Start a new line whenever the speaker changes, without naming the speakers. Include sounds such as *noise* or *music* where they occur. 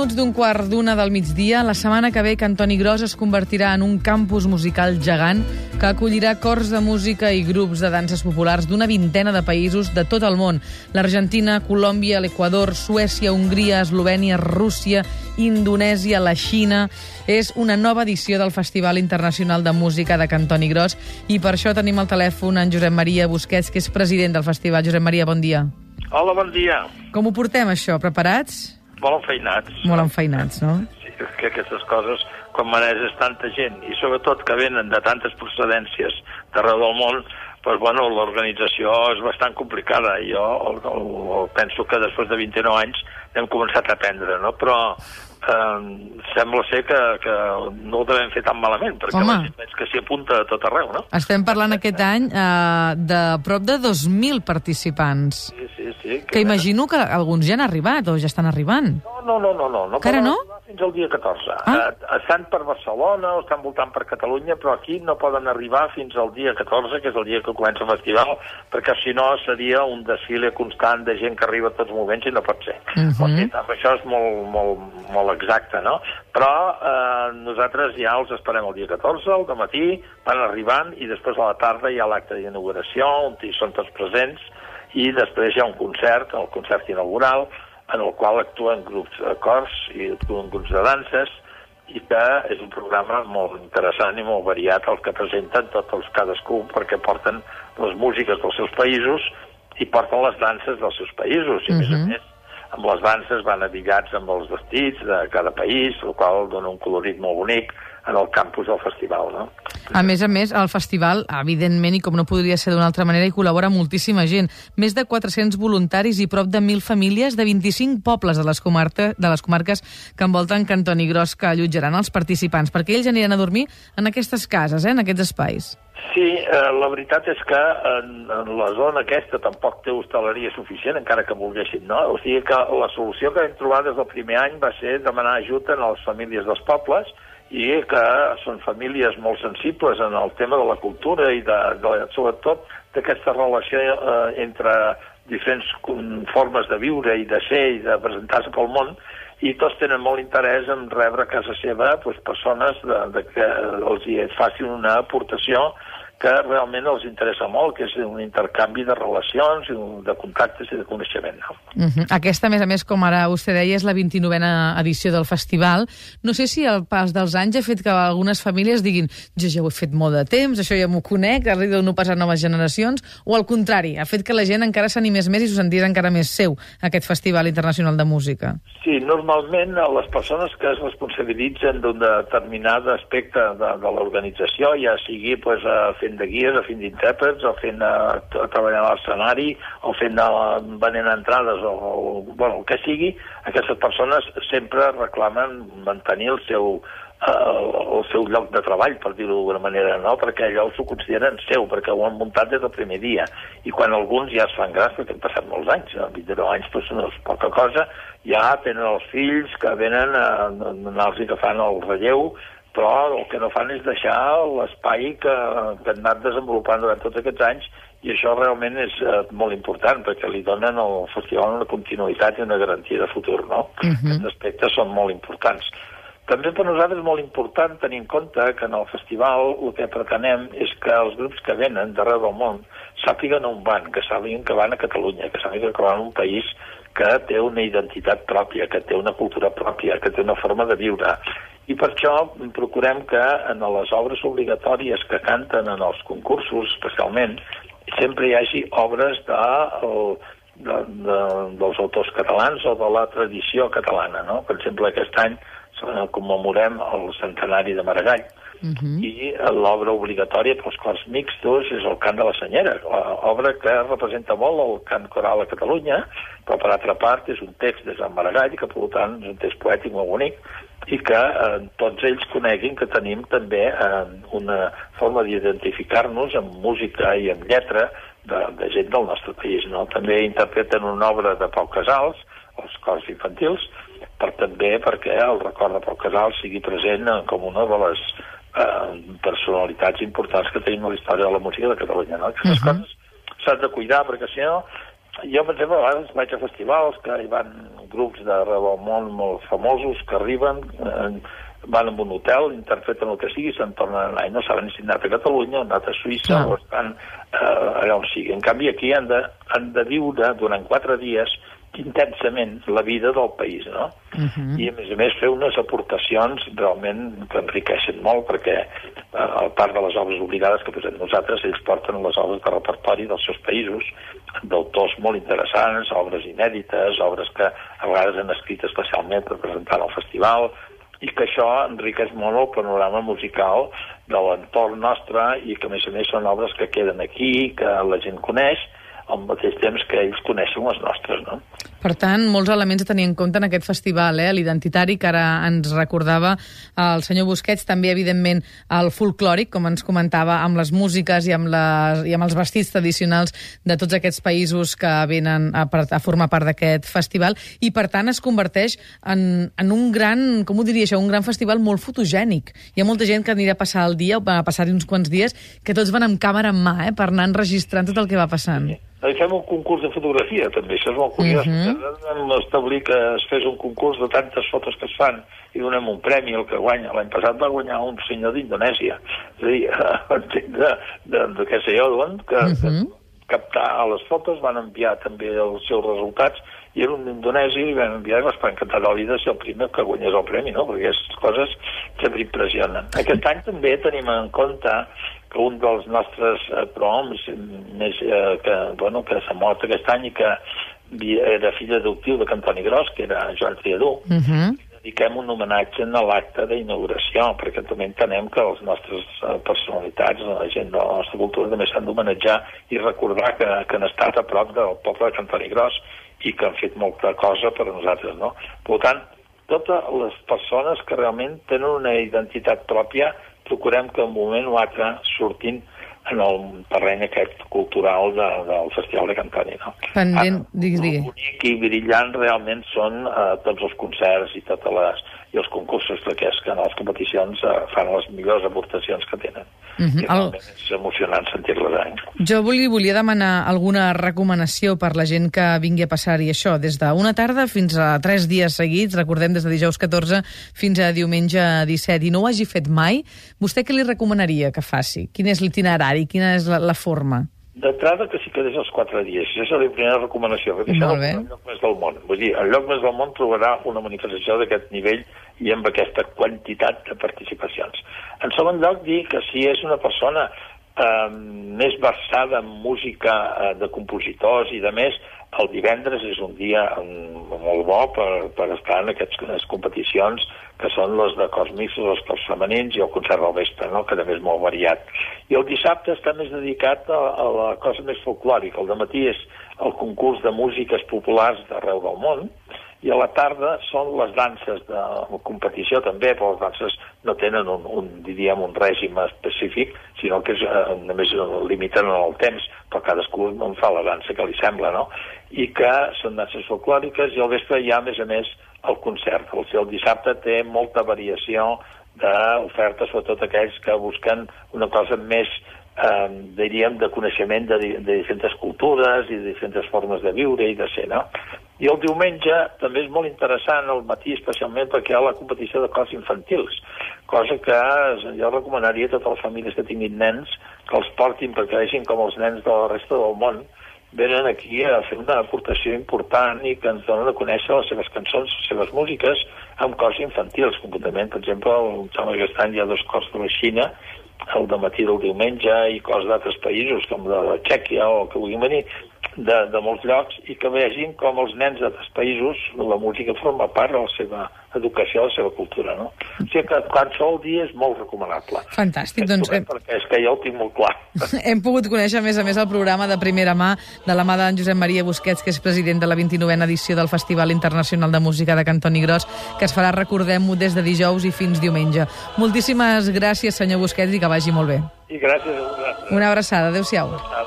minuts d'un quart d'una del migdia, la setmana que ve Cantoni Gros es convertirà en un campus musical gegant que acollirà cors de música i grups de danses populars d'una vintena de països de tot el món. L'Argentina, Colòmbia, l'Equador, Suècia, Hongria, Eslovènia, Rússia, Indonèsia, la Xina... És una nova edició del Festival Internacional de Música de Cantoni Gros i per això tenim al telèfon en Josep Maria Busquets, que és president del festival. Josep Maria, bon dia.
Hola, bon dia.
Com ho portem, això? Preparats?
Molt enfeinats.
Molt enfeinats, no?
Sí, que aquestes coses, quan maneges tanta gent, i sobretot que venen de tantes procedències d'arreu del món, pues, bueno, l'organització és bastant complicada. Jo el, el, el, penso que després de 29 anys hem començat a aprendre, no? Però eh, sembla ser que, que no ho devem fer tan malament, perquè
Home.
la gent veig que s'hi apunta a tot arreu, no?
Estem parlant aquest any eh, de prop de 2.000 participants.
Sí, sí, sí.
Que imagino que alguns ja han arribat o ja estan arribant.
No, no, no, no. no, no
Encara
poden
no?
Fins al dia 14.
Ah.
Eh, estan per Barcelona o estan voltant per Catalunya, però aquí no poden arribar fins al dia 14, que és el dia que comença el festival, perquè si no seria un desfile constant de gent que arriba a tots moments i no pot ser.
Mhm.
O sigui, això és molt, molt, molt exacte, no? Però eh, nosaltres ja els esperem el dia 14, al matí, van arribant, i després a la tarda hi ha l'acte d'inauguració, on hi són tots presents, i després hi ha un concert, el concert inaugural, en el qual actuen grups de cors i actuen grups de danses, i que és un programa molt interessant i molt variat el que presenten tots els cadascú perquè porten les músiques dels seus països i porten les danses dels seus països i a més a
Mhm.
més amb les danses van abillats amb els vestits de cada país, el qual dona un colorit molt bonic en el campus del festival, no?
A més a més, al festival, evidentment, i com no podria ser d'una altra manera, hi col·labora moltíssima gent. Més de 400 voluntaris i prop de 1.000 famílies de 25 pobles de les, comarca, de les comarques que envolten Cantoni Gros que allotjaran els participants, perquè ells aniran a dormir en aquestes cases, eh, en aquests espais.
Sí, eh, la veritat és que en, en la zona aquesta tampoc té hostaleria suficient, encara que volguessin, no? O sigui que la solució que vam trobar des del primer any va ser demanar ajuda a les famílies dels pobles i que són famílies molt sensibles en el tema de la cultura i de, de, sobretot d'aquesta relació eh, entre diferents formes de viure i de ser i de presentar-se pel món. I tots tenen molt interès en rebre a casa seva doncs, persones de, de que els hi facin una aportació que realment els interessa molt, que és un intercanvi de relacions, de contactes i de coneixement. No?
Uh -huh. Aquesta, a més a més, com ara vostè deia, és la 29a edició del festival. No sé si el pas dels anys ha fet que algunes famílies diguin jo ja ho he fet molt de temps, això ja m'ho conec, arriba a no passar noves generacions, o al contrari, ha fet que la gent encara s'animés més i s'ho sentís encara més seu, aquest Festival Internacional de Música.
Sí, normalment les persones que es responsabilitzen d'un determinat aspecte de, de l'organització, ja sigui pues, eh, fent de guies, o fent d'intèrprets, o fent eh, t- treballant a l'escenari, o fent eh, venent entrades, o, o bueno, el que sigui, aquestes persones sempre reclamen mantenir el seu eh, el seu lloc de treball, per dir-ho d'alguna manera, no? perquè allò s'ho consideren seu, perquè ho han muntat des del primer dia. I quan alguns ja es fan grans, perquè han passat molts anys, no? 29 anys doncs no és poca cosa, ja tenen els fills que venen a anar-los agafant el relleu, però el que no fan és deixar l'espai que, que han anat desenvolupant durant tots aquests anys i això realment és eh, molt important perquè li donen al festival una continuïtat i una garantia de futur, no?
Mhm.
Aquests aspectes són molt importants. També per nosaltres és molt important tenir en compte que en el festival el que pretenem és que els grups que venen d'arreu del món sàpiguen on van, que sàpiguen que van a Catalunya, que sàpiguen que van a un país que té una identitat pròpia, que té una cultura pròpia, que té una forma de viure. I per això procurem que en les obres obligatòries que canten en els concursos, especialment, sempre hi hagi obres de, de, de, dels autors catalans o de la tradició catalana. No? Per exemple, aquest any commemorem el centenari de Maragall
Uh -huh.
i l'obra obligatòria pels cors mixtos és el cant de la senyera, obra que representa molt el cant coral a Catalunya, però per altra part és un text de Sant Maragall, que per tant és un text poètic molt bonic, i que eh, tots ells coneguin que tenim també eh, una forma d'identificar-nos amb música i amb lletra de, de gent del nostre país. No? També interpreten una obra de Pau Casals, els cors infantils, per també perquè el record de Pau Casals sigui present eh, com una de les eh, personalitats importants que tenim a la història de la música de Catalunya. No? Aquestes
Mhm.
coses s'han de cuidar perquè si no jo, per exemple, a vegades vaig a festivals que hi van grups d'arreu del món molt famosos que arriben, eh, van a un hotel, interpreten el que sigui, se'n tornen a anar i no saben si han anat a Catalunya, han anat a Suïssa
Clar.
o estan eh, allà on sigui. En canvi, aquí han de, han de viure durant quatre dies intensament la vida del país, no?
Uh -huh.
I, a més a més, fer unes aportacions realment que enriqueixen molt, perquè, eh, a part de les obres obligades que posem nosaltres, ells porten les obres de repertori dels seus països, d'autors molt interessants, obres inèdites, obres que a vegades han escrit especialment per presentar al festival, i que això enriqueix molt el panorama musical de l'entorn nostre i que, a més a més, són obres que queden aquí, que la gent coneix, al mateix temps que ells coneixen les nostres, no?
Per tant, molts elements a tenir en compte en aquest festival, eh? l'identitari que ara ens recordava el senyor Busquets, també, evidentment, el folclòric, com ens comentava, amb les músiques i amb, les, i amb els vestits tradicionals de tots aquests països que venen a, a formar part d'aquest festival, i, per tant, es converteix en, en un gran, com ho diria això, un gran festival molt fotogènic. Hi ha molta gent que anirà a passar el dia, o va passar-hi uns quants dies, que tots van amb càmera en mà, eh? per anar enregistrant tot el que va passant.
Sí. Hi fem un concurs de fotografia, també, això és molt curiós. Uh
Mhm.
-huh. Vam establir que es fes un concurs de tantes fotos que es fan i donem un premi al que guanya. L'any passat va guanyar un senyor d'Indonèsia. És a dir, *laughs* de, de, de què sé jo, d'on, que, uh
Mhm.
-huh. captar a les fotos, van enviar també els seus resultats, i era un indonesi i vam enviar i va estar encantat de la vida ser el primer que guanyés el premi, no? perquè aquestes coses sempre impressionen. Aquest any també tenim en compte que un dels nostres eh, proms més, eh, que, bueno, que s'ha mort aquest any i que era fill adoptiu de Cantoni Gros, que era Joan Triadú,
Uh -huh.
dediquem un homenatge en l'acte d'inauguració, perquè també entenem que les nostres eh, personalitats, la gent de la nostra cultura també s'han d'homenatjar i recordar que, que han estat a prop del poble de Cantoni Gros i que han fet molta cosa per a nosaltres, no? Per tant, totes les persones que realment tenen una identitat pròpia, procurem que en un moment o altre surtin en el terreny aquest cultural de, del Festival de Cantoni, no?
Pendent, digues, digues.
Bonic i brillant realment són eh, tots els concerts i totes les i els concursos d'aquests que en les competicions eh, fan les millors aportacions que tenen.
Mhm.
I realment és emocionant sentir-les. Eh?
Jo volia, volia demanar alguna recomanació per la gent que vingui a passar-hi això, des d'una tarda fins a tres dies seguits, recordem des de dijous 14 fins a diumenge 17, i no ho hagi fet mai, vostè què li recomanaria que faci? Quin és l'itinerari? Quina és la, la forma?
D'entrada que s'hi quedés els quatre dies. Això és la primera recomanació, perquè això és el lloc més del món. Vull dir, el lloc més del món trobarà una manifestació d'aquest nivell i amb aquesta quantitat de participacions. En segon lloc, dir que si és una persona eh, més versada en música eh, de compositors i de més, el divendres és un dia molt bo per, per estar en aquestes competicions que són les de cors mixtos, els cors femenins i el concert del vespre, no? que també és molt variat. I el dissabte està més dedicat a, a la cosa més folclòrica. El matí és el concurs de músiques populars d'arreu del món, i a la tarda són les danses de competició també, però les danses no tenen un, un diríem, un règim específic, sinó que és, eh, només limiten en el temps, però cadascú en fa la dansa que li sembla, no? I que són danses folclòriques i al vespre hi ha, a més a més, el concert. El, el dissabte té molta variació d'ofertes, sobretot aquells que busquen una cosa més eh, diríem, de coneixement de, de diferents cultures i de diferents formes de viure i de ser, no? I el diumenge també és molt interessant, al matí especialment, perquè hi ha la competició de cors infantils, cosa que jo recomanaria a totes les famílies que tinguin nens que els portin perquè vegin com els nens de la resta del món venen aquí a fer una aportació important i que ens donen a conèixer les seves cançons, les seves músiques amb cors infantils. Concretament, per exemple, em sembla que hi ha dos cors de la Xina, el de matí del diumenge i cors d'altres països, com de la Txèquia o que vulguin venir, de, de molts llocs, i que vegin com els nens d'altres països la música forma part de la seva educació, de la seva cultura, no? O sigui que qualsevol dia és molt recomanable.
Fantàstic, doncs hem,
Perquè és que jo el tinc molt clar. *laughs*
hem pogut conèixer, a més a més, el programa de primera mà de la mà d'en Josep Maria Busquets, que és president de la 29a edició del Festival Internacional de Música de Cantoni Gros, que es farà, recordem-ho, des de dijous i fins diumenge. Moltíssimes gràcies, senyor Busquets, i que vagi molt bé.
I gràcies a vosaltres.
Una abraçada. Adéu-siau.
Ah.